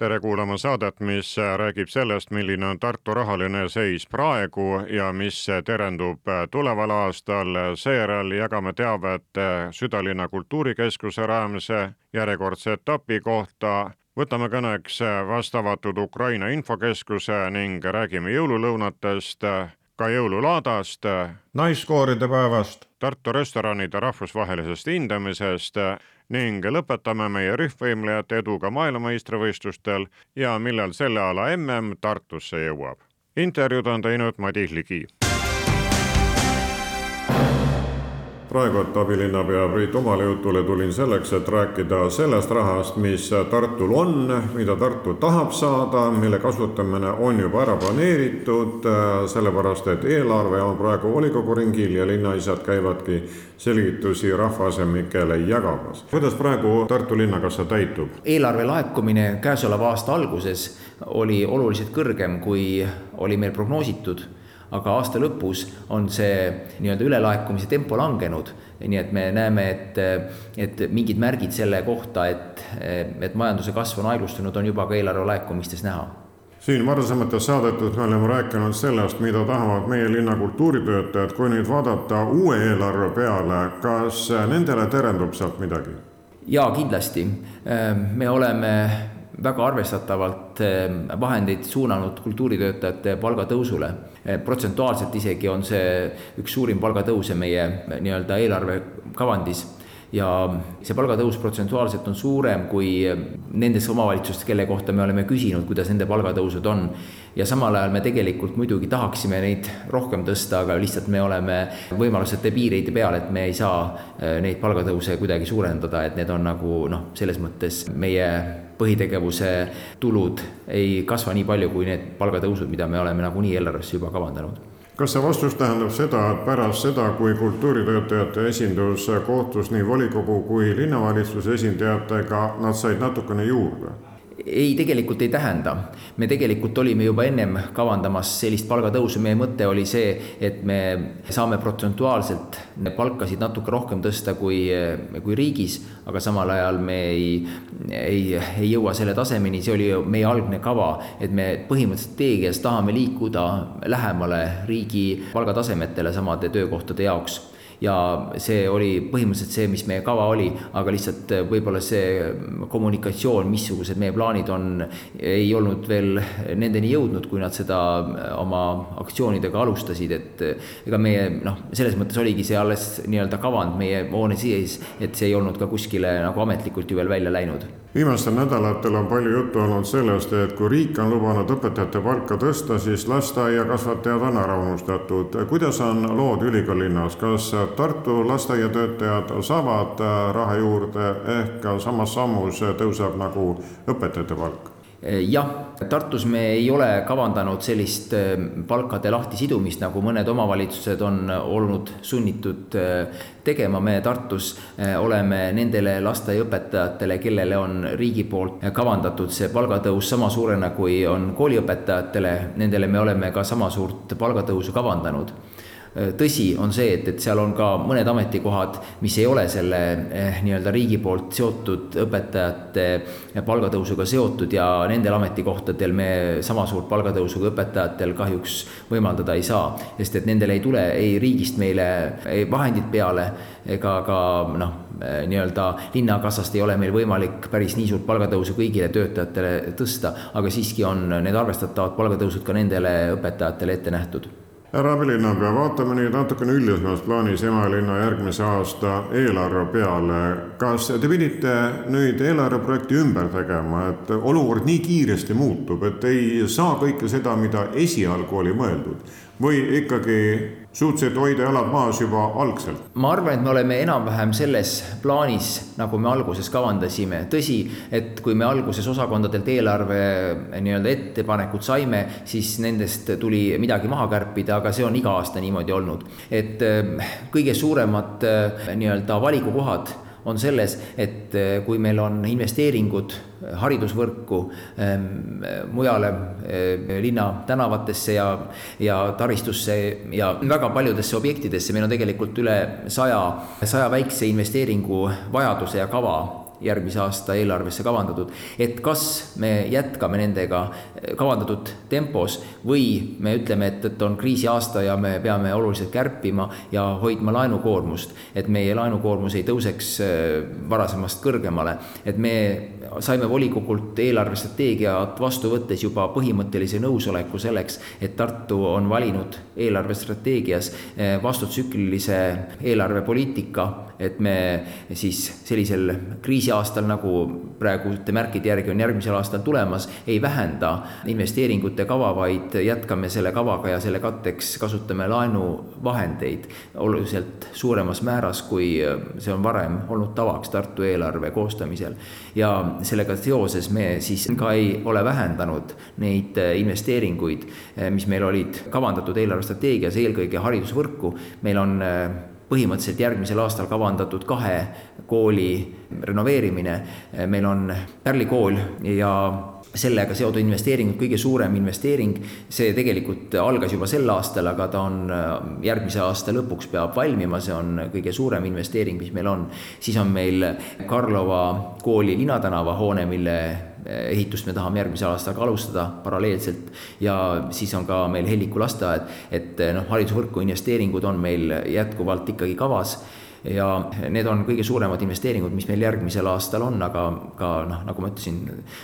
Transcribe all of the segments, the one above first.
Tere kuulama saadet, mis räägib sellest, milline on Tartu rahaline seis praegu ja mis terendub tuleval aastal. seejärel jagame teavet südalinna kultuurikeskuse rajamise järjekordse etapi kohta võtame kõneks vastavatud Ukraina infokeskuse ning räägime jõululõunatest, ka jõululaadast, naiskooride päevast, Tartu restoranide rahvusvahelisest hindamisest ning lõpetame meie rühmvõimlejate eduga maailmameistrivõistlustel ja millal selle ala mm Tartusse jõuab. intervjuud on teinud Madis Ligi praegu, abilinnapea Priit Omale jutule tulin selleks, et rääkida sellest rahast, mis Tartul on, mida Tartu tahab saada, mille kasutamine on juba ära planeeritud, sellepärast et eelarve on praegu volikogu ringil ja linnaisad käivadki selgitusi rahvaasemikele jagamas. kuidas praegu Tartu linnakassa täitub? eelarve laekumine käesoleva aasta alguses oli oluliselt kõrgem, kui oli meil prognoositud aga aasta lõpus on see nii-öelda ülelaekumise tempo langenud. nii et me näeme, et, et mingid märgid selle kohta, et, et majanduse kasv on aeglustunud, on juba ka eelarve laekumistes näha siin varasemates saadetes me oleme rääkinud sellest, mida tahavad meie linna kultuuritöötajad, kui nüüd vaadata uue eelarve peale, kas nendele terendub sealt midagi? jaa, kindlasti. me oleme väga arvestatavalt eh, vahendeid suunanud kultuuritöötajate palgatõusule. Eh, protsentuaalselt isegi on see üks suurim palgatõuse meie eh, nii-öelda eelarve kavandis ja see palgatõus protsentuaalselt on suurem kui nendes omavalitsustes, kelle kohta me oleme küsinud, kuidas nende palgatõusud on. Ja samal ajal me tegelikult muidugi tahaksime neid rohkem tõsta, aga lihtsalt me oleme võimalusete piiride peal, et me ei saa neid palgatõuse kuidagi suurendada, et need on nagu noh, selles mõttes meie põhitegevuse tulud ei kasva nii palju kui need palgatõusud, mida me oleme nagunii eelarvesse juba kavandanud kas see vastus tähendab seda, et pärast seda, kui kultuuritöötajate esindus kohtus nii volikogu kui linnavalitsuse esindajatega, nad said natukene juurde? Ei, tegelikult ei tähenda. me tegelikult olime juba ennem kavandamas sellist palgatõusu, meie mõte oli see, et me saame protsentuaalselt palkasid natuke rohkem tõsta kui, kui riigis, aga samal ajal me ei, ei, ei jõua selle tasemeni, see oli meie algne kava, et me põhimõtteliselt strateegias tahame liikuda lähemale riigi palgatasemetele samade töökohtade jaoks ja see oli põhimõtteliselt see, mis meie kava oli, aga lihtsalt äh, võib-olla see kommunikatsioon, missugused meie plaanid on, ei olnud veel nendeni jõudnud, kui nad seda äh, oma aktsioonidega alustasid, et äh, ega meie noh, selles mõttes oligi see alles nii-öelda kavand meie hoone sees, et see ei olnud ka kuskile nagu ametlikult ju veel välja läinud viimastel nädalatel on palju juttu olnud sellest, et kui riik on lubanud õpetajate palka tõsta, siis lasteaiakasvatajad on ära unustatud. kuidas on lood ülikoolilinnas, kas Tartu lasteaiatöötajad saavad raha juurde ehk samas sammus tõuseb nagu õpetajate palk? Jah, Tartus me ei ole kavandanud sellist äh, palkade lahtisidumist, nagu mõned omavalitsused on olnud sunnitud äh, tegema, me Tartus oleme nendele lasteaiaõpetajatele, kellele on riigi poolt kavandatud see palgatõus sama suurena, kui on kooliõpetajatele, nendele me oleme ka sama suurt palgatõusu kavandanud tõsi on see, et, et seal on ka mõned ametikohad, mis ei ole selle eh, nii-öelda riigi poolt seotud õpetajate palgatõusuga seotud ja nendel ametikohtadel me sama suurt palgatõusu kui õpetajatel kahjuks võimaldada ei saa. sest et nendel ei tule ei riigist meile ei vahendid peale ega ka noh, eh, nii-öelda linnakassast ei ole meil võimalik päris nii suurt palgatõusu kõigile töötajatele tõsta, aga siiski on need arvestatavad palgatõusud ka nendele õpetajatele ette nähtud härra abilinnapea, vaatame nüüd natukene üldisemas plaanis Emalinna järgmise aasta eelarve peale. kas te pidite nüüd eelarveprojekti ümber tegema, et olukord nii kiiresti muutub, et ei saa kõike seda, mida esialgu oli mõeldud või ikkagi suutsid hoida jalad maas juba algselt? ma arvan, et me oleme enam-vähem selles plaanis, nagu me alguses kavandasime, tõsi, et kui me alguses osakondadelt eelarve nii-öelda ettepanekud saime, siis nendest tuli midagi maha kärpida, aga see on iga aasta niimoodi olnud. et eh, kõige suuremad eh, nii-öelda valikukohad on selles, et kui meil on investeeringud haridusvõrku, mujale linna tänavatesse ja, ja taristusse ja väga paljudesse objektidesse, meil on tegelikult üle saja, saja väikse investeeringu vajaduse ja kava järgmise aasta eelarvesse kavandatud, et kas me jätkame nendega kavandatud tempos või me ütleme, et, et on kriisiaasta ja me peame oluliselt kärpima ja hoidma laenukoormust, et meie laenukoormus ei tõuseks äh, varasemast kõrgemale, et me saime volikogult eelarvestrateegiat vastu võttes juba põhimõttelise nõusoleku selleks, et Tartu on valinud eelarvestrateegias äh, vastutsüklilise eelarvepoliitika, et me siis sellisel kriisiaastal, nagu praeguste märkide järgi on järgmisel aastal tulemas, ei vähenda investeeringute kava, vaid jätkame selle kavaga ja selle katteks kasutame laenuvahendeid oluliselt suuremas määras, kui see on varem olnud tavaks Tartu eelarve koostamisel. ja sellega seoses me siis ka ei ole vähendanud neid investeeringuid, mis meil olid kavandatud eelarvestrateegias, eelkõige haridusvõrku, meil on põhimõtteliselt järgmisel aastal kavandatud kahe kooli renoveerimine, meil on Pärli kool ja sellega seotud investeeringud, kõige suurem investeering, see tegelikult algas juba sel aastal, aga ta on järgmise aasta lõpuks peab valmima, see on kõige suurem investeering, mis meil on. siis on meil Karlova kooli Linatänava hoone, mille ehitust me tahame järgmisel aastal ka alustada paralleelselt. Ja siis on ka meil Helliku lasteaed, et noh, haridusvõrku investeeringud on meil jätkuvalt ikkagi kavas. Ja need on kõige suuremad investeeringud, mis meil järgmisel aastal on, aga ka noh, nagu ma ütlesin,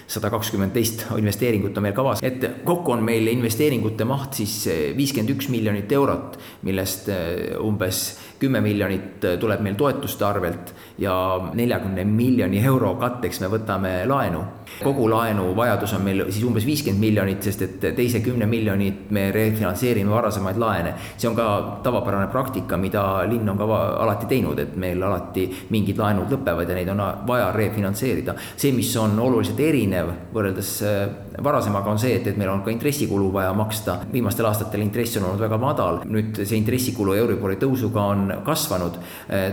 sada kakskümmend teist investeeringut on meil kavas, et kokku on meil investeeringute maht siis viiskümmend üks miljonit eurot, millest umbes kümme miljonit tuleb meil toetuste arvelt ja neljakümne miljoni euro katteks me võtame laenu. Kogu laenuvajadus on meil siis umbes viiskümmend miljonit, sest et teise kümne miljonit me refinantseerime varasemaid laene. see on ka tavapärane praktika, mida linn on ka alati teinud, et meil alati mingid laenud lõpevad ja neid on vaja refinantseerida. see, mis on oluliselt erinev võrreldes äh, varasemaga, on see, et, et meil on ka intressikulu vaja maksta. viimastel aastatel intress on olnud väga madal, nüüd see intressikulu Euribori tõusuga on kasvanud.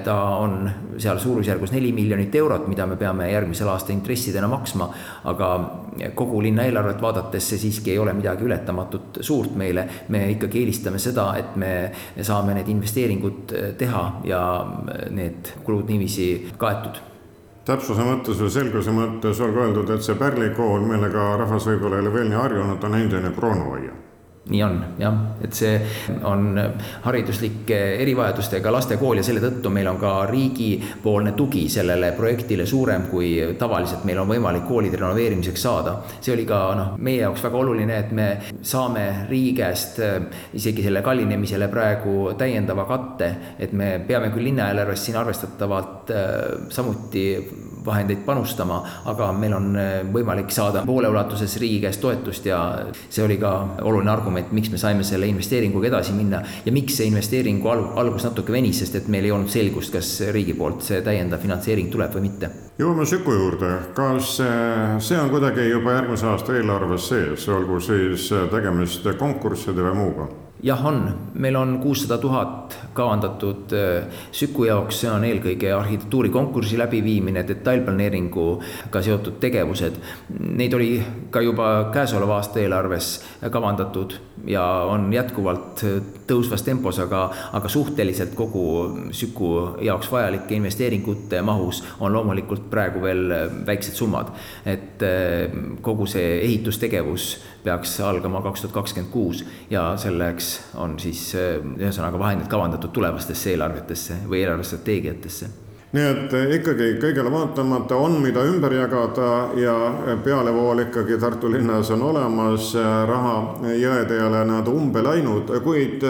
ta on seal suurusjärgus neli miljonit eurot, mida me peame järgmisel aastal intressidena maksma. Aga kogu linna eelarvet vaadates see siiski ei ole midagi ületamatut suurt meile. me ikkagi eelistame seda, et me saame need investeeringud teha ja need kulud niiviisi kaetud täpsuse mõttes või selguse mõttes olgu öeldud, et see Pärli kool, millega rahvas võib-olla ei ole veel nii harjunud, on endine Kroonhoia nii on jah, et see on hariduslike erivajadustega laste kool ja selle tõttu meil on ka riigipoolne tugi sellele projektile suurem, kui tavaliselt meil on võimalik koolide renoveerimiseks saada. see oli ka noh, meie jaoks väga oluline, et me saame riigi käest äh, isegi selle kallinemisele praegu täiendava katte, et me peame küll linnaeelarvest siin arvestatavalt äh, samuti vahendeid panustama, aga meil on äh, võimalik saada poole ulatuses riigi käest toetust ja see oli ka oluline argument, miks me saime selle investeeringuga edasi minna ja miks see investeeringu alg-, algus natuke venis, sest et meil ei olnud selgust, kas riigi poolt see täiendav finantseering tuleb või mitte. jõuame Süku juurde, kas äh, see on kuidagi juba järgmise aasta eelarves sees, olgu siis äh, tegemist konkursside või muuga? Jah, on, meil on kuussada tuhat kavandatud äh, Süku jaoks, see on eelkõige arhitektuurikonkursi läbiviimine, detailplaneeringuga seotud tegevused. Neid oli ka juba käesoleva aasta eelarves kavandatud ja on jätkuvalt tõusvas tempos, aga, aga suhteliselt kogu Süku jaoks vajalike investeeringute mahus on loomulikult praegu veel väiksed summad. et äh, kogu see ehitustegevus peaks algama kaks tuhat kakskümmend kuus ja selleks on siis ühesõnaga vahendid kavandatud tulevastesse eelarvetesse või eelarvestrateegiatesse nii et ikkagi kõigele vaatamata on, mida ümber jagada ja pealevool ikkagi Tartu linnas on olemas, raha jõed ei ole nad umbe läinud, kuid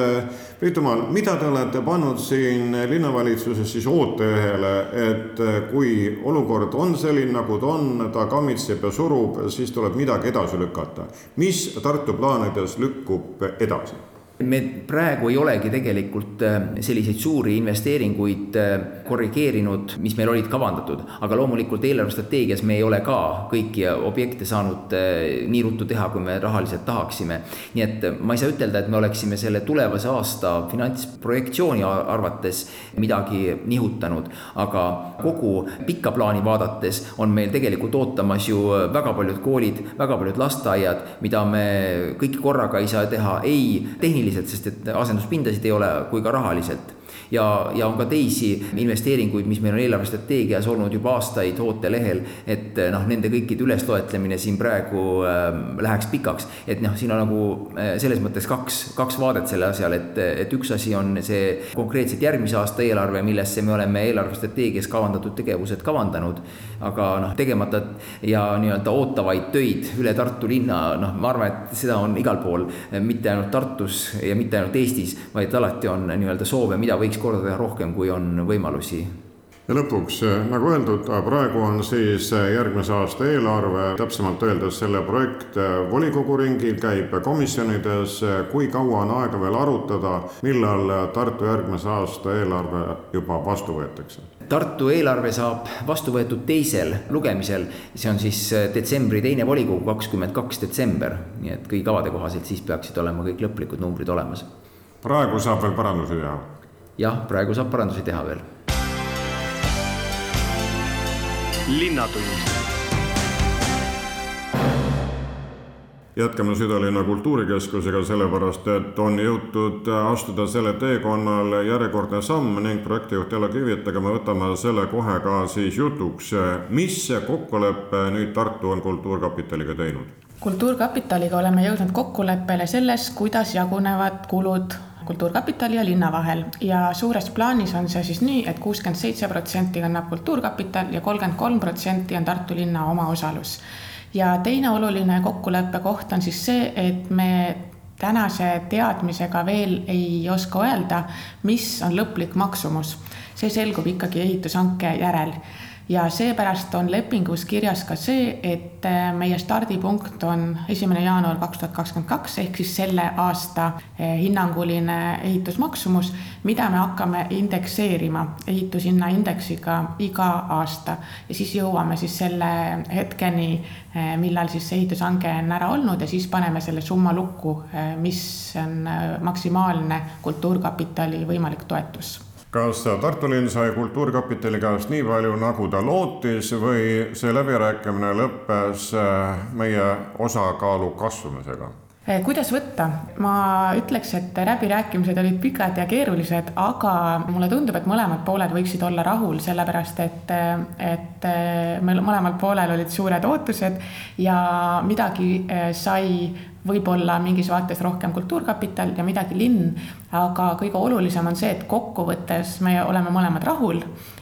Priit Umal, mida te olete pannud siin linnavalitsuses siis ooteühele, et kui olukord on selline, nagu ta on, ta kammitseb ja surub, siis tuleb midagi edasi lükata. mis Tartu plaanides lükkub edasi? Me praegu ei olegi tegelikult äh, selliseid suuri investeeringuid äh, korrigeerinud, mis meil olid kavandatud, aga loomulikult eelarvestrateegias me ei ole ka kõiki objekte saanud äh, nii ruttu teha, kui me rahaliselt tahaksime. nii et ma ei saa ütelda, et me oleksime selle tulevase aasta finantsprojektsiooni arvates midagi nihutanud, aga kogu pikka plaani vaadates on meil tegelikult ootamas ju väga paljud koolid, väga paljud lasteaiad, mida me kõiki korraga ei saa teha ei tehniliselt, sest et asenduspindasid ei ole, kui ka rahaliselt ja, ja on ka teisi investeeringuid, mis meil on eelarvestrateegias olnud juba aastaid ootelehel, et eh, noh, nende kõikide ülesloetlemine siin praegu äh, läheks pikaks. et noh, siin on nagu äh, selles mõttes kaks, kaks vaadet selle asjal, et, et üks asi on see konkreetselt järgmise aasta eelarve, millesse me oleme eelarvestrateegias kavandatud tegevused kavandanud, aga noh, tegemata ja nii-öelda ootavaid töid üle Tartu linna, noh, ma arvan, et seda on igal pool, mitte ainult Tartus ja mitte ainult Eestis, vaid alati on nii-öelda soove, mida võiks korda teha rohkem, kui on võimalusi ja lõpuks, nagu öeldud, praegu on siis järgmise aasta eelarve, täpsemalt öeldes selle projekt volikogu ringil käib komisjonides. kui kaua on aega veel arutada, millal Tartu järgmise aasta eelarve juba vastu võetakse? Tartu eelarve saab vastu võetud teisel lugemisel, see on siis detsembri teine volikogu, kakskümmend kaks detsember, nii et kõigi kavade kohaselt siis peaksid olema kõik lõplikud numbrid olemas. praegu saab veel parandusi teha jah, praegu saab parandusi teha veel. linnatund jätkame Südalinna Kultuurikeskusega, sellepärast et on jõutud astuda selle teekonnal järjekordne samm ning projektijuht Ella Kivitega me võtame selle kohe ka siis jutuks. mis kokkulepe nüüd Tartu on Kultuurkapitaliga teinud? kultuurkapitaliga oleme jõudnud kokkuleppele selles, kuidas jagunevad kulud Kultuurkapitali ja linna vahel ja suures plaanis on see siis nii et, et kuuskümmend seitse protsenti kannab Kultuurkapital ja kolmkümmend kolm protsenti on Tartu linna omaosalus. ja teine oluline kokkuleppe koht on siis see, et me tänase teadmisega veel ei oska öelda, mis on lõplik maksumus. see selgub ikkagi ehitushanke järel ja seepärast on lepingus kirjas ka see, et äh, meie stardipunkt on esimene jaanuar kaks tuhat kakskümmend kaks ehk siis selle aasta äh, hinnanguline ehitusmaksumus, mida me hakkame indekseerima ehitushinna indeksiga iga aasta. Ja siis jõuame siis selle hetkeni, äh, millal siis see ehitushange on ära olnud ja siis paneme selle summa lukku, mis on maksimaalne Kultuurkapitali võimalik toetus kas Tartu linn sai Kultuurkapitali käest nii palju, nagu ta lootis või see läbirääkimine lõppes äh, meie osakaalu kasvamisega? Eh, kuidas võtta, ma ütleks, et läbirääkimised olid pikad ja keerulised, aga mulle tundub, et mõlemad pooled võiksid olla rahul, sellepärast et, et äh, meil mõlemal poolel olid suured ootused ja midagi äh, sai võib-olla mingis vaates rohkem Kultuurkapital ja midagi linn, aga kõige olulisem on see, et kokkuvõttes me oleme mõlemad rahul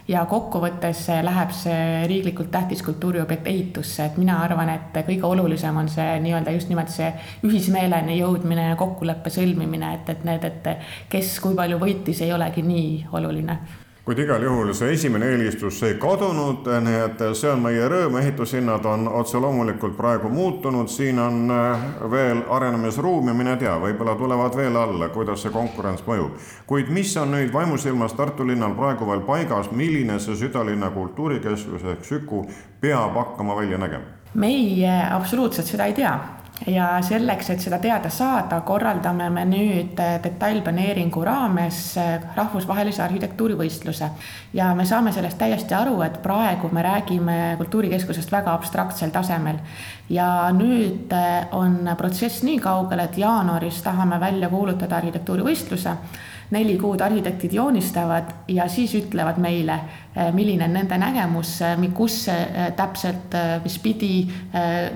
ja kokkuvõttes läheb see riiklikult tähtis kultuuriobjekt ehitusse, et mina arvan, et kõige olulisem on see nii-öelda just nimelt see ühismeeleni jõudmine ja kokkuleppe sõlmimine, et, et need, et kes kui palju võitis, ei olegi nii oluline kuid igal juhul see esimene eelistus ei kadunud, nii et see on meie rõõm, ehitushinnad on otse loomulikult praegu muutunud, siin on äh, veel arenemisruumi, mine tea, võib-olla tulevad veel alla, kuidas see konkurents mõjub. kuid mis on nüüd vaimusilmas Tartu linnal praegu veel paigas, milline see südalinna kultuurikeskus ehk Süku peab hakkama välja nägema? meie absoluutselt seda ei tea ja selleks, et seda teada saada, korraldame me nüüd äh, detailplaneeringu raames äh, rahvusvahelise arhitektuurivõistluse. ja me saame sellest täiesti aru, et praegu me räägime kultuurikeskusest väga abstraktsel tasemel. ja nüüd äh, on protsess nii kaugel, et jaanuaris tahame välja kuulutada arhitektuurivõistluse neli kuud arhitektid joonistavad ja siis ütlevad meile, milline on nende nägemus, kus täpselt, mis pidi,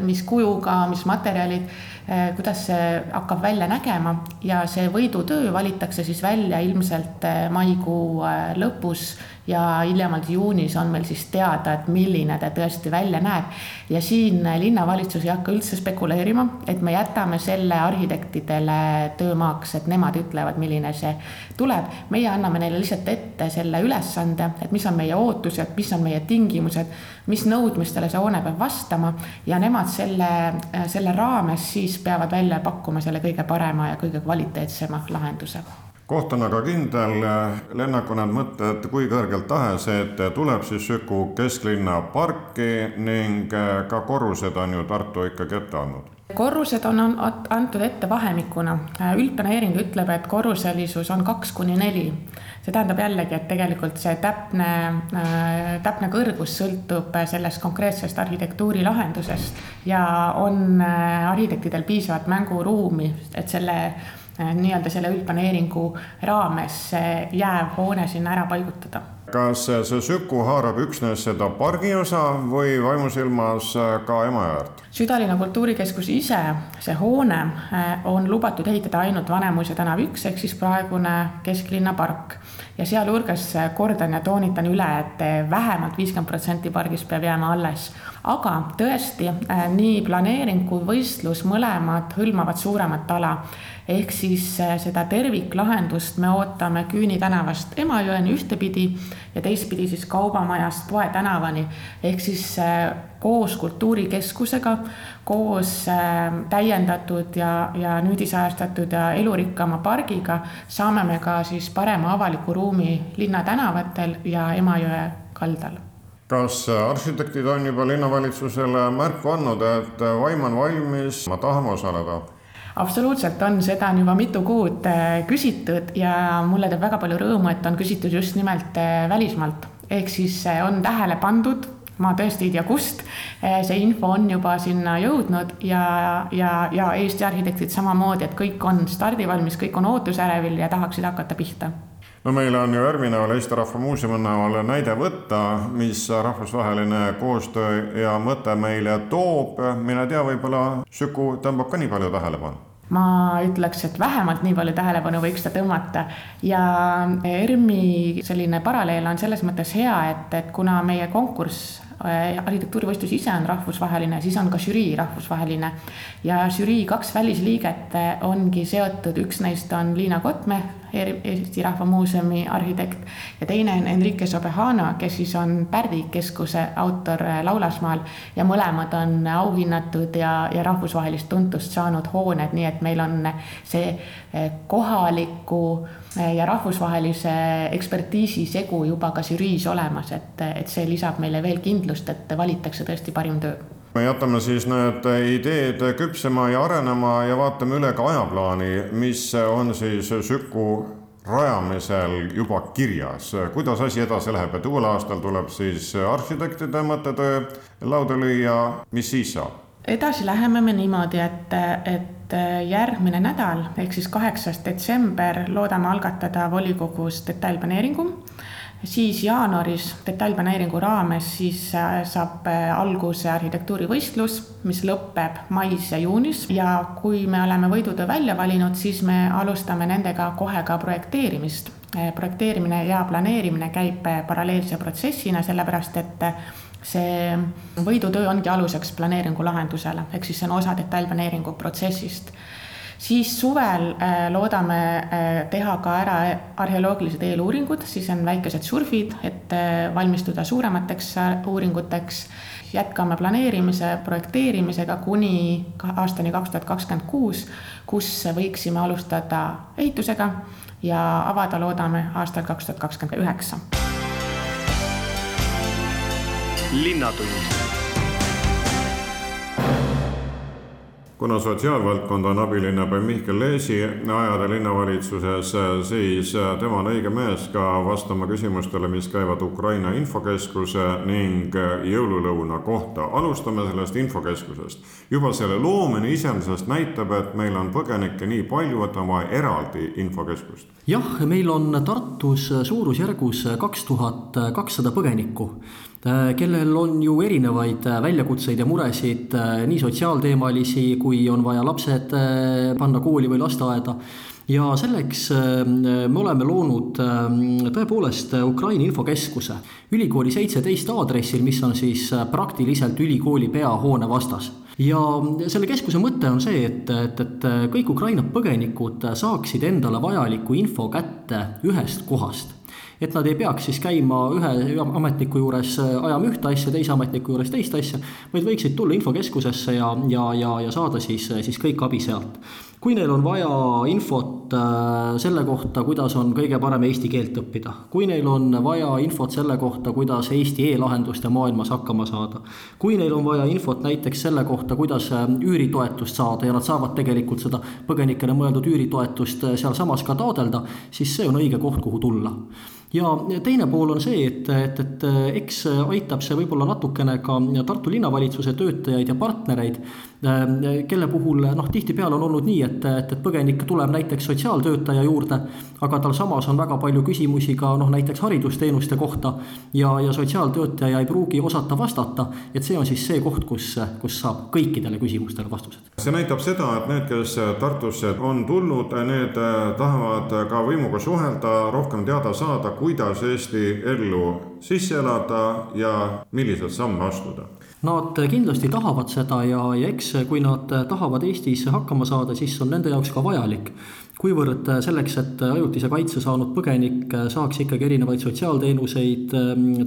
mis kujuga, mis materjalid Eh, kuidas see hakkab välja nägema ja see võidutöö valitakse siis välja ilmselt eh, maikuu eh, lõpus ja hiljemalt juunis on meil siis teada, et milline ta tõesti välja näeb. ja siin linnavalitsus ei hakka üldse spekuleerima, et me jätame selle arhitektidele töömaaks, et nemad ütlevad, milline see tuleb. meie anname neile lihtsalt ette selle ülesande, et mis on meie meie ootused, mis on meie tingimused, mis nõudmistele see hoone peab vastama ja nemad selle, selle raames siis peavad välja pakkuma selle kõige parema ja kõige kvaliteetsema lahenduse koht on aga kindel, lennaku need mõtted kui kõrgelt tahes, et tuleb siis Süku kesklinna parki ning ka korrused on ju Tartu ikkagi ette andnud. Korrused on antud ette vahemikuna, üldplaneering ütleb, et korruselisus on kaks kuni neli. see tähendab jällegi, et tegelikult see täpne, täpne kõrgus sõltub sellest konkreetsest arhitektuurilahendusest ja on arhitektidel piisavalt mänguruumi, et selle nii-öelda selle üldplaneeringu raames jääv hoone sinna ära paigutada kas see Süku haarab üksnes seda pargiosa või vaimusilmas ka Emajõerd? südalinna kultuurikeskus ise, see hoone eh, on lubatud ehitada ainult Vanemuise tänav üks ehk siis praegune kesklinna park. ja sealhulgas kordan ja toonitan üle, et vähemalt viiskümmend protsenti pargist peab jääma alles. aga tõesti, nii planeering kui võistlus mõlemad hõlmavad suuremat ala ehk siis äh, seda terviklahendust me ootame Küüni tänavast Emajõeni ühtepidi ja teistpidi siis Kaubamajast Poe tänavani. ehk siis äh, koos kultuurikeskusega, koos äh, täiendatud ja, ja nüüdisajastatud ja elurikkama pargiga saame me ka siis parema avaliku ruumi linnatänavatel ja Emajõe kaldal kas arhitektid on juba linnavalitsusele märku andnud, et vaim on valmis, me tahame osaleda? Absoluutselt on, seda on juba mitu kuud äh, küsitud ja mulle teeb väga palju rõõmu, et on küsitud just nimelt äh, välismaalt. ehk siis äh, on tähele pandud, ma tõesti ei tea, kust, see info on juba sinna jõudnud ja, ja, ja Eesti arhitektid samamoodi, et kõik on stardivalmis, kõik on ootusärevil ja tahaksid hakata pihta no meil on ju ERM-i näol, Eesti Rahva Muuseumi näol näide võtta, mis rahvusvaheline koostöö ja mõte meile toob, mine tea, võib-olla Süku tõmbab ka nii palju tähelepanu. Ma ütleks, et vähemalt nii palju tähelepanu võiks ta tõmmata. Ja ERM-i selline paralleel on selles mõttes hea, et, et kuna meie konkurss Äh, arhitektuurivõistlus ise on rahvusvaheline, siis on ka žürii rahvusvaheline. ja žürii kaks välisliiget äh, ongi seotud, üks neist on Liina Kotme, Eesti Rahva Muuseumi arhitekt. Ja teine on Enrique Sobejano, kes siis on Pärdi keskuse autor äh, Laulasmaal. Ja mõlemad on auhinnatud ja, ja rahvusvahelist tuntust saanud hooned, nii et meil on see kohaliku ja rahvusvahelise ekspertiisi segu juba ka žüriis olemas, et, et see lisab meile veel kindlust, et valitakse tõesti parim töö me jätame siis need ideed küpsema ja arenema ja vaatame üle ka ajaplaani, mis on siis Süku rajamisel juba kirjas, kuidas asi edasi läheb, et uuel aastal tuleb siis arhitektide mõttetöö lauda lüüa, mis siis saab? edasi läheme me niimoodi, et, et järgmine nädal ehk siis kaheksas detsember loodame algatada volikogus detailplaneeringu siis jaanuaris detailplaneeringu raames siis äh, saab äh, alguse arhitektuurivõistlus, mis lõpeb mais ja juunis. Ja kui me oleme võidutöö välja valinud, siis me alustame nendega kohe ka projekteerimist. Äh, projekteerimine ja planeerimine käib paralleelse protsessina, sellepärast et see võidutöö ongi aluseks planeeringu lahendusele, ehk siis see on osa detailplaneeringu protsessist siis suvel äh, loodame äh, teha ka ära arheoloogilised eeluuringud, siis on väikesed surfid, et äh, valmistuda suuremateks uuringuteks. jätkame planeerimise, projekteerimisega kuni aastani kaks tuhat kakskümmend kuus, kus võiksime alustada ehitusega ja avada loodame aastal kaks tuhat kakskümmend üheksa. Linnatund kuna sotsiaalvaldkond on abilinnapea Mihkel Leesi ajada linnavalitsuses, siis tema on õige mees ka vastama küsimustele, mis käivad Ukraina infokeskuse ning jõululõuna kohta. alustame sellest infokeskusest. juba selle loomine iseenesest näitab, et meil on põgenikke nii palju, et on vaja eraldi infokeskust. jah, meil on Tartus suurusjärgus kaks tuhat kakssada põgenikku kellel on ju erinevaid äh, väljakutseid ja muresid, äh, nii sotsiaalteemalisi, kui on vaja lapsed panna kooli või lasteaeda. ja selleks me oleme loonud tõepoolest Ukraina infokeskuse ülikooli seitseteist aadressil, mis on siis praktiliselt ülikooli peahoone vastas ja selle keskuse mõte on see, et, et, et kõik Ukraina põgenikud saaksid endale vajaliku info kätte ühest kohast et nad ei peaks siis käima ühe ametniku juures ajama ühte asja, teise ametniku juures teist asja, vaid võiksid tulla infokeskusesse ja, ja, ja, ja saada siis, siis kõik abi sealt kui neil on vaja infot äh, selle kohta, kuidas on kõige parem eesti keelt õppida, kui neil on vaja infot selle kohta, kuidas Eesti e-lahenduste maailmas hakkama saada, kui neil on vaja infot näiteks selle kohta, kuidas äh, üüritoetust saada ja nad saavad tegelikult seda põgenikele mõeldud üüritoetust äh, sealsamas ka taotleda, siis see on õige koht, kuhu tulla. Ja teine pool on see, et, et, et eks aitab see võib-olla natukene ka Tartu linnavalitsuse töötajaid ja partnereid, kelle puhul noh, tihtipeale on olnud nii, et, et, et põgenik tuleb näiteks sotsiaaltöötaja juurde, aga tal samas on väga palju küsimusi ka noh, näiteks haridusteenuste kohta ja, ja sotsiaaltöötaja ei pruugi osata vastata, et see on siis see koht, kus, kus saab kõikidele küsimustele vastused. see näitab seda, et need, kes Tartusse on tulnud, need tahavad ka võimuga suhelda, rohkem teada saada, kuidas Eesti ellu sisse elada ja milliseid samme astuda? Nad kindlasti tahavad seda ja, ja eks kui nad tahavad Eestis hakkama saada, siis on nende jaoks ka vajalik kuivõrd selleks, et ajutise kaitse saanud põgenik saaks ikkagi erinevaid sotsiaalteenuseid,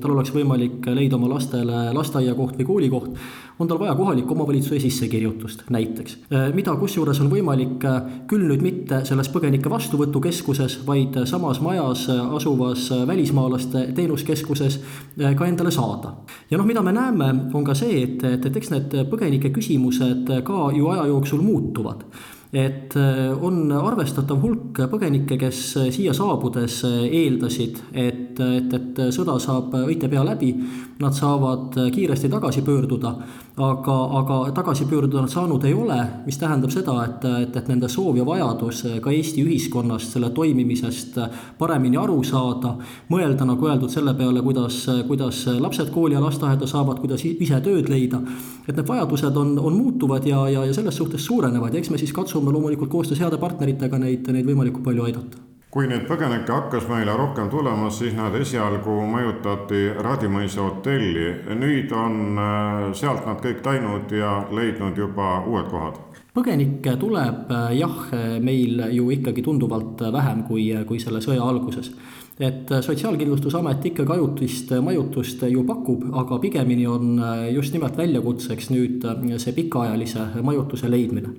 tal oleks võimalik leida oma lastele lasteaiakoht või koolikoht, on tal vaja kohaliku omavalitsuse sissekirjutust näiteks. mida kusjuures on võimalik küll nüüd mitte selles põgenike vastuvõtukeskuses, vaid samas majas asuvas välismaalaste teenuskeskuses ka endale saada. ja noh, mida me näeme, on ka see, et, et, et eks need põgenike küsimused ka ju aja jooksul muutuvad et äh, on arvestatav hulk põgenikke, kes äh, siia saabudes äh, eeldasid, et, et, et sõda saab õite pea läbi, nad saavad kiiresti tagasi pöörduda, aga, aga tagasi pöörduda nad saanud ei ole, mis tähendab seda, et, et, et nende soov ja vajadus ka Eesti ühiskonnast, selle toimimisest paremini aru saada, mõelda, nagu öeldud, selle peale, kuidas, kuidas lapsed kooli ja lasteaeda saavad, kuidas ise tööd leida, et need vajadused on, on muutuvad ja, ja, ja selles suhtes suurenevad ja eks me siis katsume loomulikult koostöös heade partneritega neid, neid võimalikult palju aidata kui neid põgenikke hakkas meile rohkem tulema, siis nad esialgu majutati Radimõisa hotelli. nüüd on äh, sealt nad kõik läinud ja leidnud juba uued kohad. põgenikke tuleb äh, jah, meil ju ikkagi tunduvalt vähem kui, kui selle sõja alguses et Sotsiaalkindlustusamet ikkagi ajutist majutust ju pakub, aga pigemini on äh, just nimelt väljakutseks nüüd see pikaajalise majutuse leidmine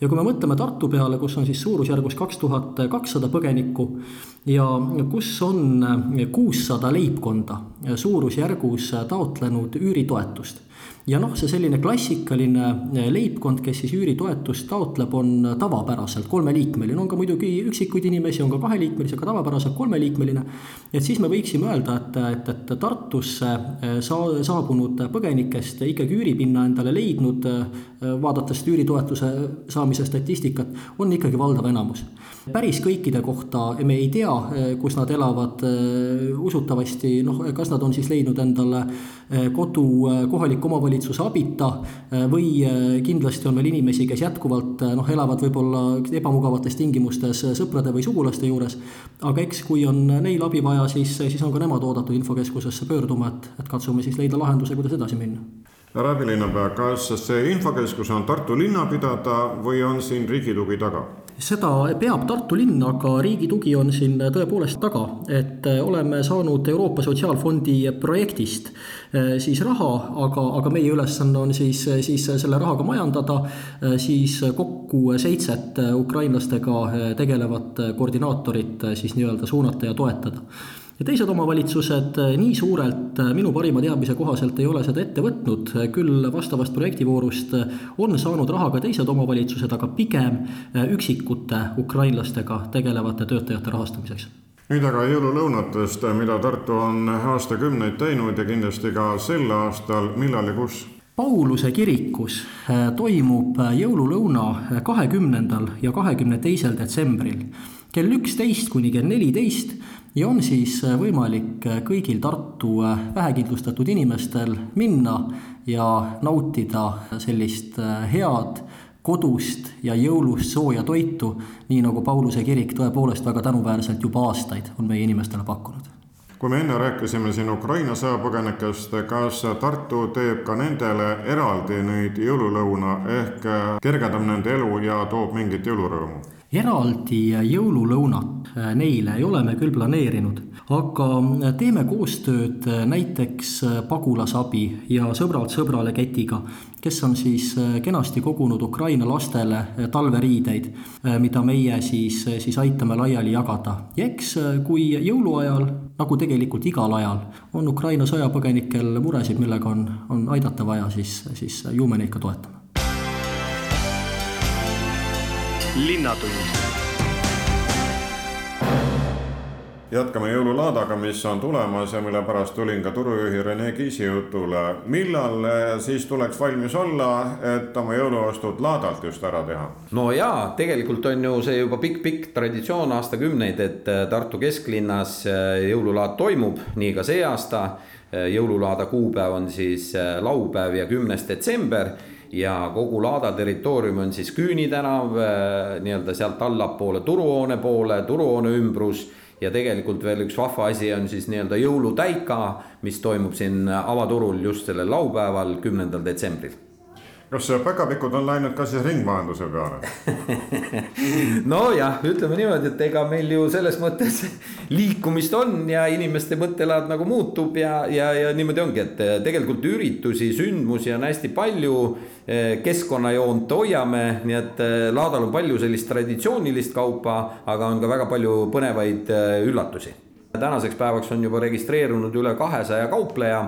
ja kui me mõtleme Tartu peale, kus on siis suurusjärgus kaks tuhat kakssada põgenikku ja kus on kuussada leibkonda suurusjärgus taotlenud üüritoetust ja noh, see selline klassikaline eh, leibkond, kes siis üüritoetust taotleb, on tavapäraselt kolmeliikmeline, on ka muidugi üksikuid inimesi, on ka kaheliikmelisi, aga tavapäraselt kolmeliikmeline. et siis me võiksime öelda, et, et, et Tartusse eh, saa-, saabunud põgenikest ikkagi üüripinna endale leidnud, eh, vaadates üüritoetuse saamise statistikat, on ikkagi valdav enamus. päris kõikide kohta me ei tea, kus nad elavad, usutavasti noh, kas nad on siis leidnud endale kodu kohaliku omavalitsuse omavalitsuse abita äh, või äh, kindlasti on veel inimesi, kes jätkuvalt äh, noh, elavad võib-olla ebamugavates tingimustes sõprade või sugulaste juures. aga eks, kui on neil abi vaja, siis, siis on ka nemad oodatud infokeskusesse pöörduma, et, et katsume siis leida lahenduse, kuidas edasi minna härra abilinnapea, kas see infokeskus on Tartu linna pidada või on siin riigi tugi taga? Seda peab Tartu linn, aga riigi tugi on siin tõepoolest taga, et äh, oleme saanud Euroopa Sotsiaalfondi projektist äh, siis raha, aga, aga meie ülesanne on siis, siis selle rahaga majandada, äh, siis kokku seitset ukrainlastega tegelevat koordinaatorit siis nii-öelda suunata ja toetada ja teised omavalitsused eh, nii suurelt eh, minu parima teadmise kohaselt ei ole seda ette võtnud, küll vastavast projektivoorust eh, on saanud raha ka teised omavalitsused, aga pigem üksikute ukrainlastega tegelevate töötajate rahastamiseks. Nüüd aga jõululõunatest, mida Tartu on aastakümneid teinud ja kindlasti ka sel aastal, millal ja kus? Pauluse kirikus toimub jõululõuna kahekümnendal ja kahekümne teisel detsembril. Kell üksteist kuni kell neliteist ja on siis äh, võimalik äh, kõigil Tartu äh, vähekindlustatud inimestel minna ja nautida sellist head kodust ja jõulust sooja toitu, nii nagu Pauluse kirik tõepoolest väga tänuväärselt juba aastaid on meie inimestele pakkunud kui me enne rääkisime siin Ukraina sõjapõgenikest, kas Tartu teeb ka nendele eraldi nüüd jõululõuna ehk kergendab nende elu ja toob mingit jõulurõõmu? Eraldi jõululõunat neile ei ole me küll planeerinud, aga teeme koostööd näiteks Pagulasabi ja Sõbrad sõbrale ketiga, kes on siis kenasti kogunud Ukraina lastele talveriideid, mida meie siis, siis aitame laiali jagada. ja eks kui jõuluajal, nagu tegelikult igal ajal, on Ukraina sõjapõgenikel muresid, millega on, on aidata vaja, siis, siis ju me neid ka toetame. Linnatund jätkame jõululaadaga, mis on tulemas ja mille pärast tulin ka turujuhi Rene Kiisi jutule. millal eh, siis tuleks valmis olla, et oma jõuluostud laadalt just ära teha? no jaa, tegelikult on ju see juba pikk-pikk traditsioon aastakümneid, et eh, Tartu kesklinnas eh, jõululaad toimub, nii ka see aasta. jõululaada kuupäev on siis laupäev ja kümnes detsember ja kogu Laada territoorium on siis Küüni tänav, nii-öelda sealt allapoole Turuhoone poole, Turuhoone ümbrus. Ja tegelikult veel üks vahva asi on siis nii-öelda jõulutäika, mis toimub siin avaturul just sellel laupäeval, kümnendal detsembril kas päkapikud on läinud ka siis ringmajanduse peale nojah, ütleme niimoodi, et ega meil ju selles mõttes liikumist on ja inimeste mõttelaad nagu muutub ja, ja, ja niimoodi ongi, et tegelikult üritusi, sündmusi on hästi palju. keskkonnajoont hoiame, nii et laadal on palju sellist traditsioonilist kaupa, aga on ka väga palju põnevaid üllatusi. tänaseks päevaks on juba registreerunud üle kahesaja kaupleja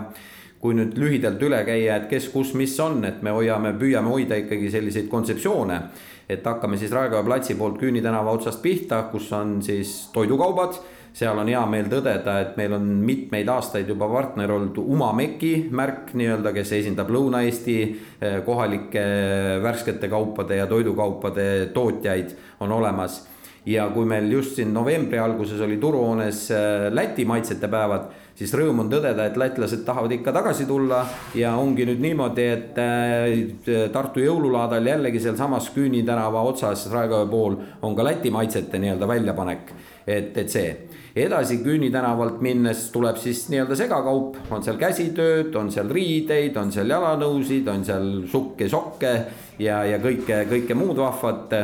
kui nüüd lühidalt üle käia, et kes, kus, mis on, et me hoiame, püüame hoida ikkagi selliseid kontseptsioone. et hakkame siis Raekoja platsi poolt Küüni tänava otsast pihta, kus on siis toidukaubad. seal on hea meel tõdeda, et meil on mitmeid aastaid juba partner olnud Umameki märk nii-öelda, kes esindab Lõuna-Eesti eh, kohalike värskete kaupade ja toidukaupade tootjaid on olemas ja kui meil just siin novembri alguses oli turuhoones äh, Läti maitsete päevad, siis rõõm on tõdeda, et lätlased tahavad ikka tagasi tulla ja ongi nüüd niimoodi, et äh, Tartu jõululaadal jällegi sealsamas Küüni tänava otsas Raekoja pool on ka Läti maitsete nii-öelda väljapanek. et, et see, edasi Küüni tänavalt minnes tuleb siis nii-öelda segakaup, on seal käsitööd, on seal riideid, on seal jalanõusid, on seal sukke, sokke ja, ja kõike, kõike muud vahvat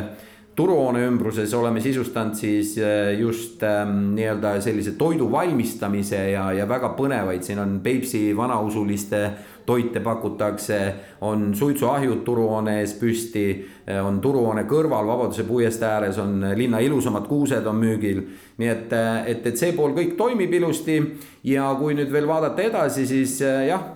turuhoone ümbruses oleme sisustanud siis äh, just ähm, nii-öelda sellise toidu valmistamise ja, ja väga põnevaid, siin on Peipsi vanausuliste toite pakutakse, on suitsuahjud turuhoone ees püsti, äh, on turuhoone kõrval Vabaduse puiestee ääres on linna ilusamad kuused on müügil. nii et, äh, et, et see pool kõik toimib ilusti ja kui nüüd veel vaadata edasi, siis jah,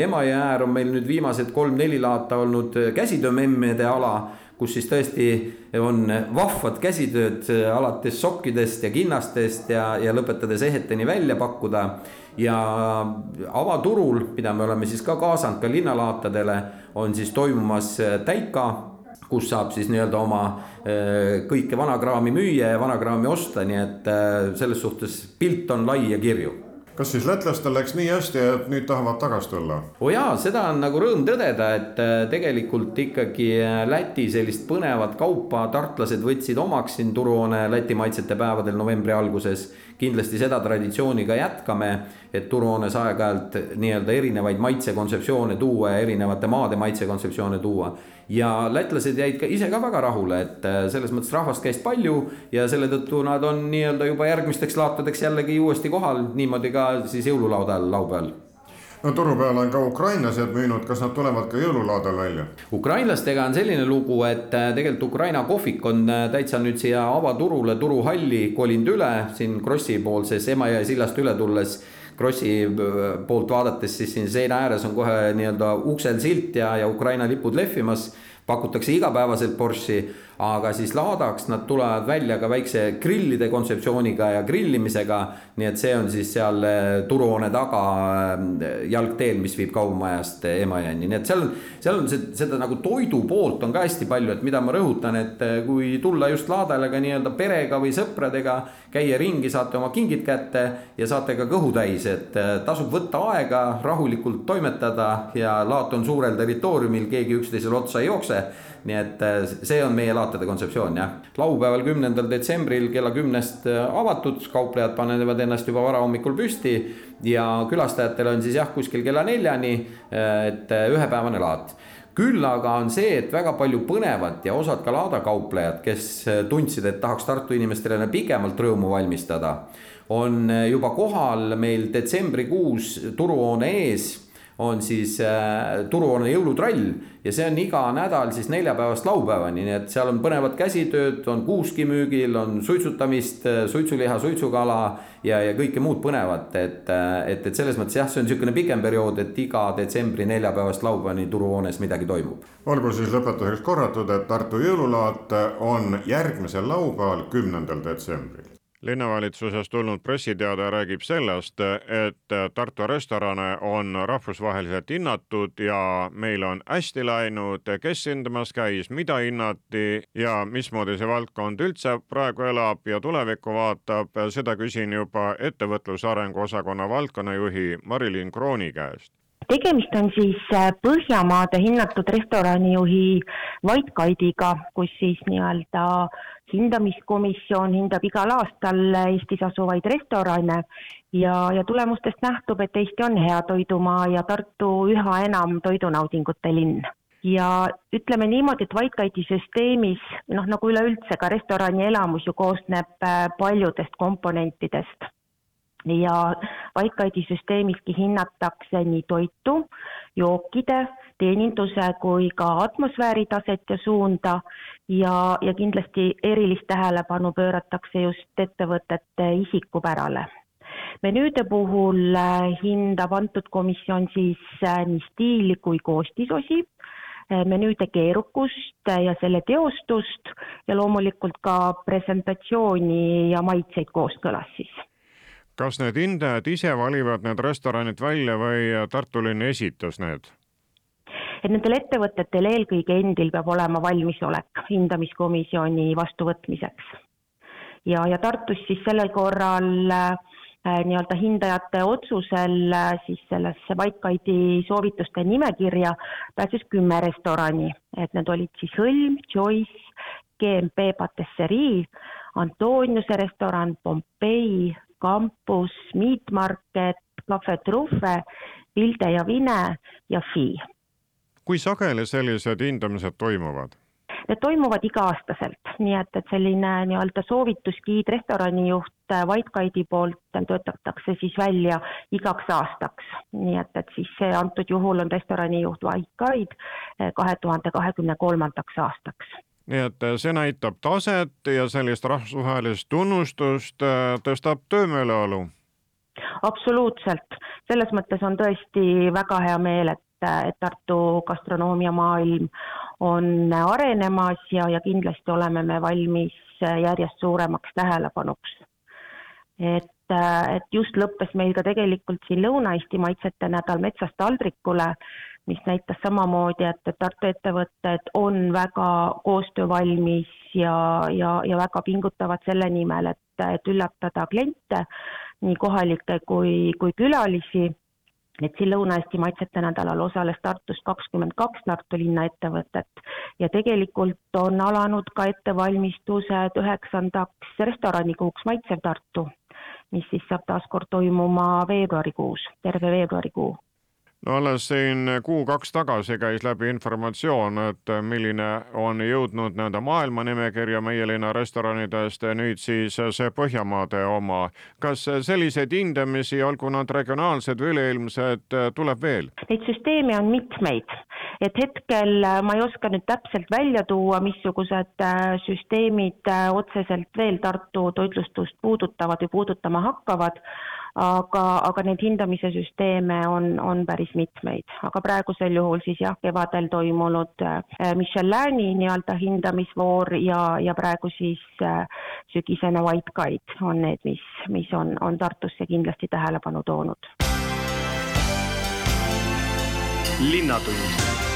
Emajõe äär on meil nüüd viimased kolm-neli laata olnud käsitöömemmede ala kus siis tõesti on vahvad käsitööd alates sokkidest ja kinnastest ja, ja lõpetades eheteni välja pakkuda. ja avaturul, mida me oleme siis ka kaasanud ka linnalaatadele, on siis toimumas täika kus saab siis nii-öelda oma eh, kõike vanakraami müüa ja vanakraami osta, nii et selles suhtes pilt on lai ja kirju kas siis lätlastel läks nii hästi, et nüüd tahavad tagasi tulla? oo jaa, seda on nagu rõõm tõdeda, et äh, tegelikult ikkagi äh, Läti sellist põnevat kaupa tartlased võtsid omaks siin turuhoone Läti maitsete päevadel novembri alguses. Kindlasti seda traditsiooni ka jätkame, et turuhoones aeg-ajalt nii-öelda erinevaid maitsekontseptsioone tuua ja erinevate maade maitsekontseptsioone tuua. Ja lätlased jäid ka ise ka väga rahule, et äh, selles mõttes rahvast käis palju ja selle tõttu nad on nii-öelda juba järgmisteks laatadeks jällegi uuesti kohal, niimoodi ka siis jõululaudal laupäeval no turu peal on ka ukrainlased müünud, kas nad tulevad ka jõululaadal välja? ukrainlastega on selline lugu, et äh, tegelikult Ukraina kohvik on äh, täitsa nüüd siia avaturule, turuhalli kolinud üle siin Krossi poolses Emajõe sillast üle tulles Krossi äh, poolt vaadates, siis siin seina ääres on kohe nii-öelda uksel silt ja, ja Ukraina lipud lehvimas. pakutakse igapäevaselt Borishi aga siis laadaks nad tulevad välja ka väikse grillide kontseptsiooniga ja grillimisega. nii et see on siis seal eh, turuhoone taga eh, jalgteel, mis viib kaubamajast Emajõeni, nii et seal, seal on see, seda nagu toidu poolt on ka hästi palju, et mida ma rõhutan, et eh, kui tulla just laadale ka nii-öelda perega või sõpradega, käia ringi, saate oma kingid kätte ja saate ka kõhu täis, et tasub võtta aega, rahulikult toimetada ja laat on suurel territooriumil, keegi üksteisele otsa ei jookse. Nii et see on meie laat laatade kontseptsioon jah. laupäeval, kümnendal detsembril kella kümnest avatud, kauplejad panevad ennast juba varahommikul püsti ja külastajatel on siis jah, kuskil kella neljani, et ühepäevane laat. Küll aga on see, et väga palju põnevat ja osad ka laadakauplejad, kes tundsid, et tahaks Tartu inimestele pikemalt rõõmu valmistada, on juba kohal meil detsembrikuus turuhoone ees on siis äh, turuhoone jõulutrall ja see on iga nädal siis neljapäevast laupäevani, nii et seal on põnevad käsitööd, on kuuski müügil, on suitsutamist, äh, suitsuliha, suitsukala ja, ja kõike muud põnevat, et, äh, et, et selles mõttes jah, see on niisugune pikem periood, et iga detsembri neljapäevast laupäevani turuhoones midagi toimub. olgu siis lõpetuseks korratud, et Tartu jõululaat on järgmisel laupäeval, kümnendal detsembril linnavalitsusest tulnud pressiteade räägib sellest, et Tartu restorane on rahvusvaheliselt hinnatud ja meil on hästi läinud, kes hindamas käis, mida hinnati ja mismoodi see valdkond üldse praegu elab ja tulevikku vaatab, seda küsin juba ettevõtluse arengu osakonna valdkonnajuhi Marilyn Krooni käest tegemist on siis Põhjamaade hinnatud restoranijuhi White Guide'iga, kus siis nii-öelda hindamiskomisjon hindab igal aastal Eestis asuvaid restorane. Ja, ja tulemustest nähtub, et Eesti on hea toidumaa ja Tartu üha enam toidunaudingute linn. Ja ütleme niimoodi, et White Guide'i süsteemis noh, nagu üleüldse ka restorani elamus ju koosneb äh, paljudest komponentidest ja White Guide'i süsteemiski hinnatakse nii toitu, jookide, teeninduse kui ka atmosfääri taset ja suunda. Ja, ja kindlasti erilist tähelepanu pööratakse just ettevõtete isikupärale. menüüde puhul äh, hindab antud komisjon siis äh, nii stiili kui koostisosi, äh, menüüde keerukust ja selle teostust ja loomulikult ka presentatsiooni ja maitseid kooskõlas siis kas need hindajad ise valivad need restoranid välja või Tartu linn esitas need? et nendel ettevõtetel eelkõige endil peab olema valmisolek hindamiskomisjoni vastuvõtmiseks. ja, ja Tartus siis sellel korral äh, nii-öelda hindajate otsusel äh, siis sellesse Guide'i soovituste nimekirja pääses kümme restorani, et need olid siis Hõlm, Choice, GMP Patisserie, Antoniuse restoran, Pompei, Campus, Meat Market, Cafe Truffe, Vilde ja Vine ja Fi kui sageli sellised hindamised toimuvad? Need toimuvad iga-aastaselt, nii et, et selline nii-öelda soovitusgiid restoranijuht White Guide'i poolt töötatakse siis välja igaks aastaks. nii et, et siis see antud juhul on restoranijuht White Guide eh, kahe tuhande kahekümne kolmandaks aastaks nii et eh, see näitab taset ja sellist rahvusvahelist tunnustust eh, tõstab töömeeleolu. absoluutselt, selles mõttes on tõesti väga hea meel, et et Tartu gastronoomiamaailm on arenemas ja, ja kindlasti oleme me valmis järjest suuremaks tähelepanuks. et, et just lõppes meil ka tegelikult siin Lõuna-Eesti maitsete nädal metsast taldrikule, mis näitas samamoodi, et, et Tartu ettevõtted on väga koostöövalmis ja, ja, ja väga pingutavad selle nimel, et, et üllatada kliente, nii kohalikke kui, kui külalisi. Et siin Lõuna-Eesti maitsete nädalal osales Tartust kakskümmend kaks Tartu linna ettevõtet ja tegelikult on alanud ka ettevalmistused üheksandaks restoranikuuks Maitsev Tartu, mis siis saab taas kord toimuma veebruarikuus, terve veebruarikuu no alles siin kuu-kaks tagasi käis läbi informatsioon, et milline on jõudnud nii-öelda maailma nimekirja meie linna restoranidest, nüüd siis see Põhjamaade oma. kas selliseid hindamisi, olgu nad regionaalsed või üleilmsed, tuleb veel? Neid süsteeme on mitmeid, et hetkel ma ei oska nüüd täpselt välja tuua, missugused äh, süsteemid äh, otseselt veel Tartu toitlustust puudutavad või puudutama hakkavad aga, aga neid hindamise süsteeme on, on päris mitmeid, aga praegusel juhul siis jah, kevadel toimunud äh, Michelini nii-öelda hindamisvoor ja, ja praegu siis äh, sügisene White Guide on need, mis, mis on, on Tartusse kindlasti tähelepanu toonud. linnatund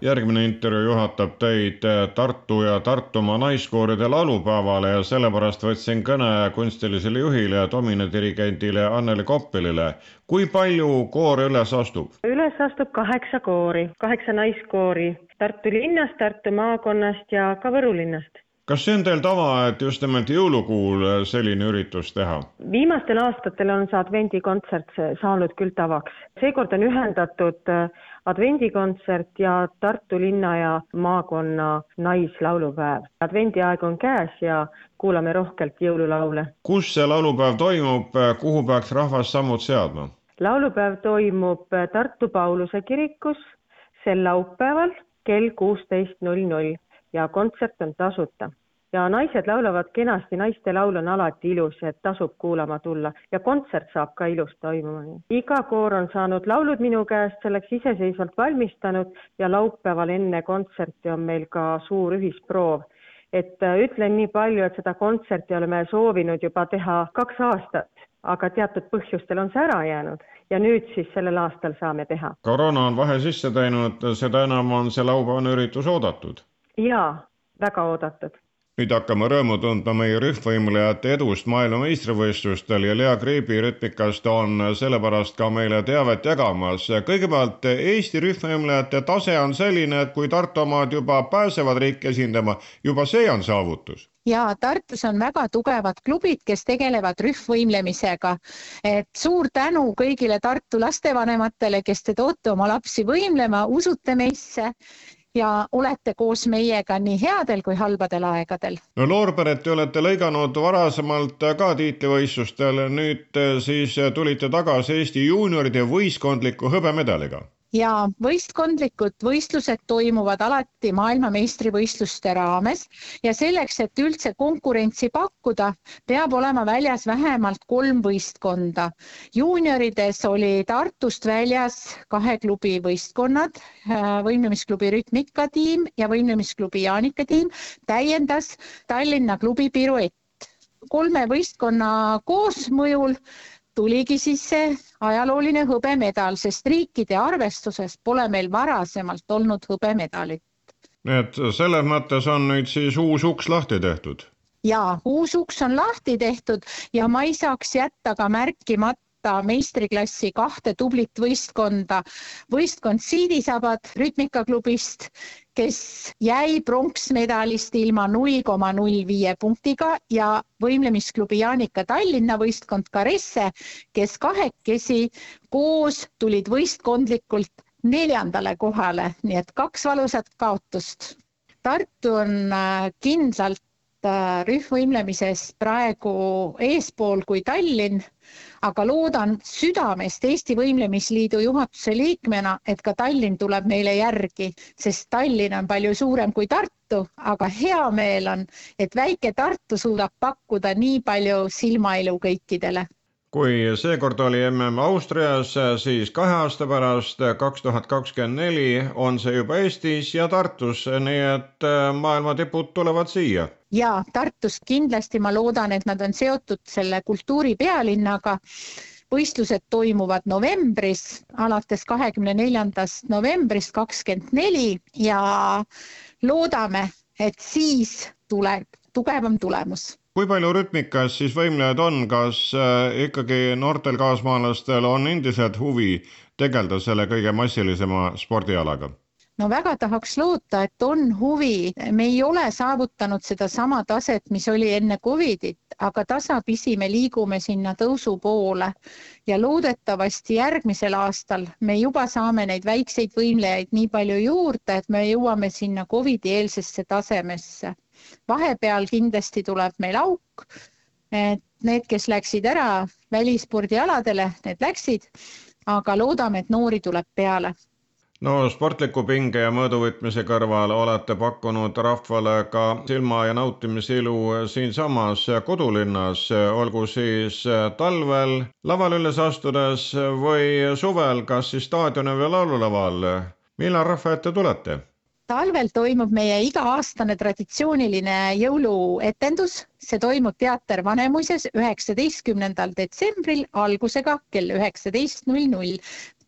järgmine intervjuu juhatab teid Tartu ja Tartumaa naiskooride laulupäevale ja sellepärast võtsin kõne kunstilisele juhile ja dominadirigendile Anneli Koppelile. kui palju koore üles astub? üles astub kaheksa koori, kaheksa naiskoori Tartu linnast, Tartu maakonnast ja ka Võru linnast kas see on teil tava, et just nimelt jõulukuul selline üritus teha? viimastel aastatel on see advendikontsert saanud küll tavaks. seekord on ühendatud äh, advendikontsert ja Tartu linna ja maakonna naislaulupäev. advendiaeg on käes ja kuulame rohkelt jõululaule. kus see laulupäev toimub, kuhu peaks rahvas sammud seadma? laulupäev toimub Tartu Pauluse kirikus sel laupäeval kell kuusteist null null ja kontsert on tasuta. Ja naised laulavad kenasti, naiste laul on alati ilus, et tasub kuulama tulla ja kontsert saab ka ilus toimuma. iga koor on saanud laulud minu käest, selleks iseseisvalt valmistanud ja laupäeval enne kontserti on meil ka suur ühisproov et äh, ütlen nii palju, et seda kontserti oleme soovinud juba teha kaks aastat, aga teatud põhjustel on see ära jäänud ja nüüd siis sellel aastal saame teha. koroona on vahe sisse teinud, seda enam on see laupäevane üritus oodatud jaa, väga oodatud. Nüüd hakkame rõõmu tundma meie rühmvõimlejate edust maailmameistrivõistlustel ja Lea Kriibi rütmikast on sellepärast ka meile teavet jagamas. kõigepealt Eesti rühmvõimlejate tase on selline, et kui Tartu omad juba pääsevad riiki esindama, juba see on saavutus ja Tartus on väga tugevad klubid, kes tegelevad rühmvõimlemisega. et suur tänu kõigile Tartu lastevanematele, kes te toote oma lapsi võimlema, usute meisse ja olete koos meiega nii headel kui halbadel aegadel. no loorberit te olete lõiganud varasemalt ka tiitlivõistlustel, nüüd siis tulite tagasi Eesti juunioride võistkondliku hõbemedaliga ja võistkondlikud võistlused toimuvad alati maailmameistrivõistluste raames ja selleks, et üldse konkurentsi pakkuda, peab olema väljas vähemalt kolm võistkonda. juuniorides oli Tartust väljas kahe klubi võistkonnad, äh, võimlemisklubi Rütmika tiim ja võimlemisklubi Jaanika tiim, täiendas Tallinna klubi Piruett kolme võistkonna koosmõjul tuligi siis see ajalooline hõbemedal, sest riikide arvestuses pole meil varasemalt olnud hõbemedalit. nii et selles mõttes on nüüd siis uus uks lahti tehtud? jaa, uus uks on lahti tehtud ja ma ei saaks jätta ka märkimata võtta meistriklassi kahte tublit võistkonda. võistkond Siidisabad rütmikaklubist, kes jäi pronksmedalist ilma null koma null viie punktiga ja võimlemisklubi Jaanika Tallinna võistkond Caresse, kes kahekesi koos tulid võistkondlikult neljandale kohale, nii et kaks valusat kaotust. Tartu on äh, kindlalt äh, rühmvõimlemises praegu eespool kui Tallinn aga loodan südamest Eesti Võimlemisliidu juhatuse liikmena, et ka Tallinn tuleb meile järgi, sest Tallinn on palju suurem kui Tartu, aga hea meel on, et väike Tartu suudab pakkuda nii palju silmailu kõikidele kui seekord oli mm Austrias, siis kahe aasta pärast, kaks tuhat kakskümmend neli, on see juba Eestis ja Tartus, nii et äh, maailma tipud tulevad siia. ja Tartus kindlasti ma loodan, et nad on seotud selle kultuuri pealinnaga. võistlused toimuvad novembris, alates kahekümne neljandast novembrist kakskümmend neli ja loodame, et siis tuleb tugevam tulemus. Kui palju rütmikas siis võimlejaid on, kas äh, ikkagi noortel kaasmaalastel on endiselt huvi tegeleda selle kõige massilisema spordialaga? no väga tahaks loota, et on huvi, me ei ole saavutanud sedasama taset, mis oli enne Covidit, aga tasapisi me liigume sinna tõusu poole. Ja loodetavasti järgmisel aastal me juba saame neid väikseid võimlejaid nii palju juurde, et me jõuame sinna Covidi eelsesse tasemesse vahepeal kindlasti tuleb meil auk. et need, kes läksid ära välispordialadele, need läksid, aga loodame, et noori tuleb peale no sportliku pinge ja mõõduvõtmise kõrval olete pakkunud rahvale ka silma ja nautimisilu siinsamas kodulinnas, olgu siis talvel lavale üles astudes või suvel, kas siis staadionil või laululaval. millal rahva ette tulete? Talvel toimub meie iga-aastane traditsiooniline jõuluetendus, see toimub Teater Vanemuises üheksateistkümnendal detsembril algusega kell üheksateist. Null null.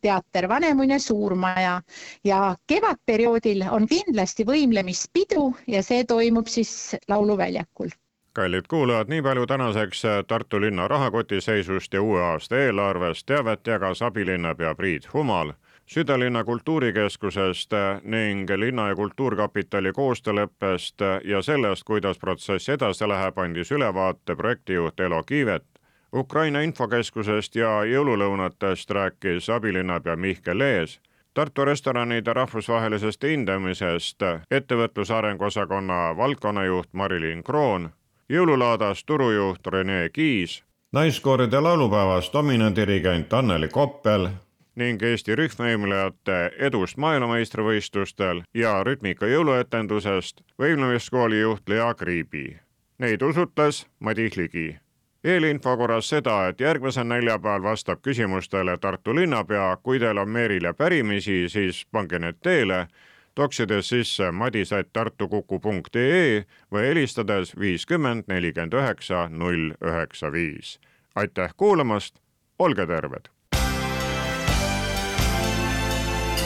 teater Vanemuine suurmaja. Ja kevadperioodil on kindlasti võimlemispidu ja see toimub siis Lauluväljakul. Kallid kuulajad, nii palju tänaseks Tartu linna rahakoti seisust ja uue aasta eelarvest. Teavet jagas abilinnapea Priit Humal südalinna kultuurikeskusest ning linna ja kultuurkapitali koostööleppest ja sellest, kuidas protsess edasi läheb, andis ülevaate projektijuht Elo Kiivet. Ukraina infokeskusest ja jõululõunatest rääkis abilinnapea Mihkel Ees Tartu restoranide rahvusvahelisest hindamisest ettevõtluse arenguosakonna valdkonnajuht Marilyn Kroon, jõululaadas turujuht Rene Kiis, naiskooride laulupäevast dominandirigent Anneli Koppel ning Eesti rühmaimlejate edust maailmameistrivõistlustel ja rütmika jõuluetendusest võimlemiskooli juht Lea Kriibi. Neid usutles Madis Ligi. eelinfo korras seda, et järgmisel neljapäeval vastab küsimustele Tartu linnapea, kui teil on Meerile pärimisi, siis pange need teele toksides sisse madis.tartukuku.ee või helistades viiskümmend nelikümmend üheksa null üheksa viis. aitäh kuulamast, olge terved!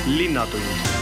Linnatund